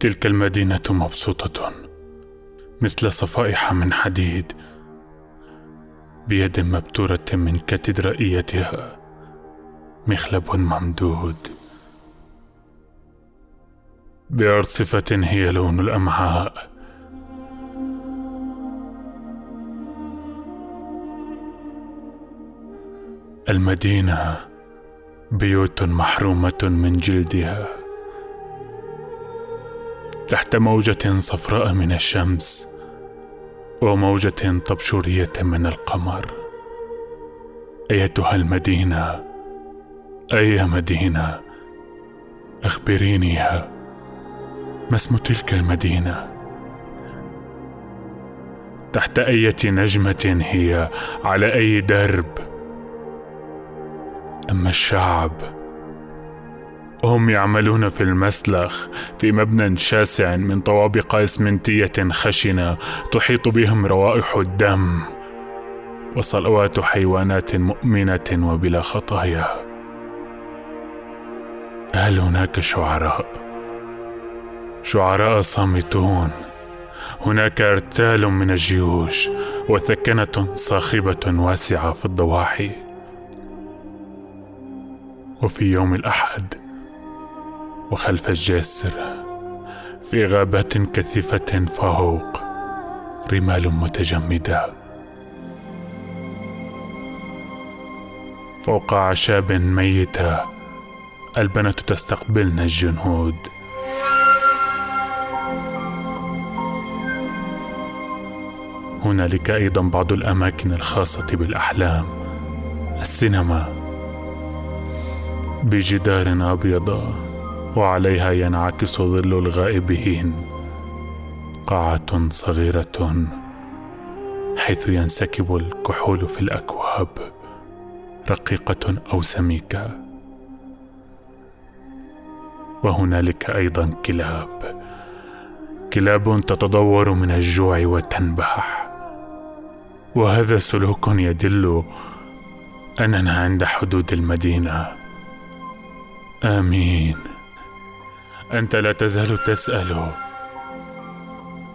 تلك المدينة مبسوطة مثل صفائح من حديد بيد مبتورة من كاتدرائيتها مخلب ممدود. بأرصفة هي لون الأمعاء. المدينة بيوت محرومة من جلدها. تحت موجة صفراء من الشمس وموجة طبشورية من القمر. أيتها المدينة؟ أي مدينة؟ أخبرينيها ما اسم تلك المدينة؟ تحت أية نجمة هي؟ على أي درب؟ أما الشعب؟ هم يعملون في المسلخ في مبنى شاسع من طوابق إسمنتية خشنة تحيط بهم روائح الدم وصلوات حيوانات مؤمنة وبلا خطايا. هل هناك شعراء؟ شعراء صامتون. هناك أرتال من الجيوش وثكنة صاخبة واسعة في الضواحي. وفي يوم الأحد وخلف الجسر في غابات كثيفة فوق رمال متجمدة. فوق أعشاب ميتة البنات تستقبلن الجنود. هنالك أيضا بعض الأماكن الخاصة بالأحلام السينما بجدار أبيض. وعليها ينعكس ظل الغائبين قاعة صغيرة حيث ينسكب الكحول في الأكواب رقيقة أو سميكة. وهنالك أيضا كلاب. كلاب تتضور من الجوع وتنبح. وهذا سلوك يدل أننا عند حدود المدينة. آمين. أنت لا تزال تسأل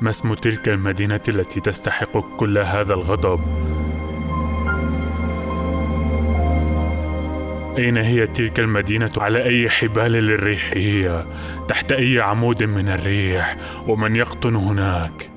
ما اسم تلك المدينة التي تستحق كل هذا الغضب؟ أين هي تلك المدينة على أي حبال للريح هي؟ تحت أي عمود من الريح؟ ومن يقطن هناك؟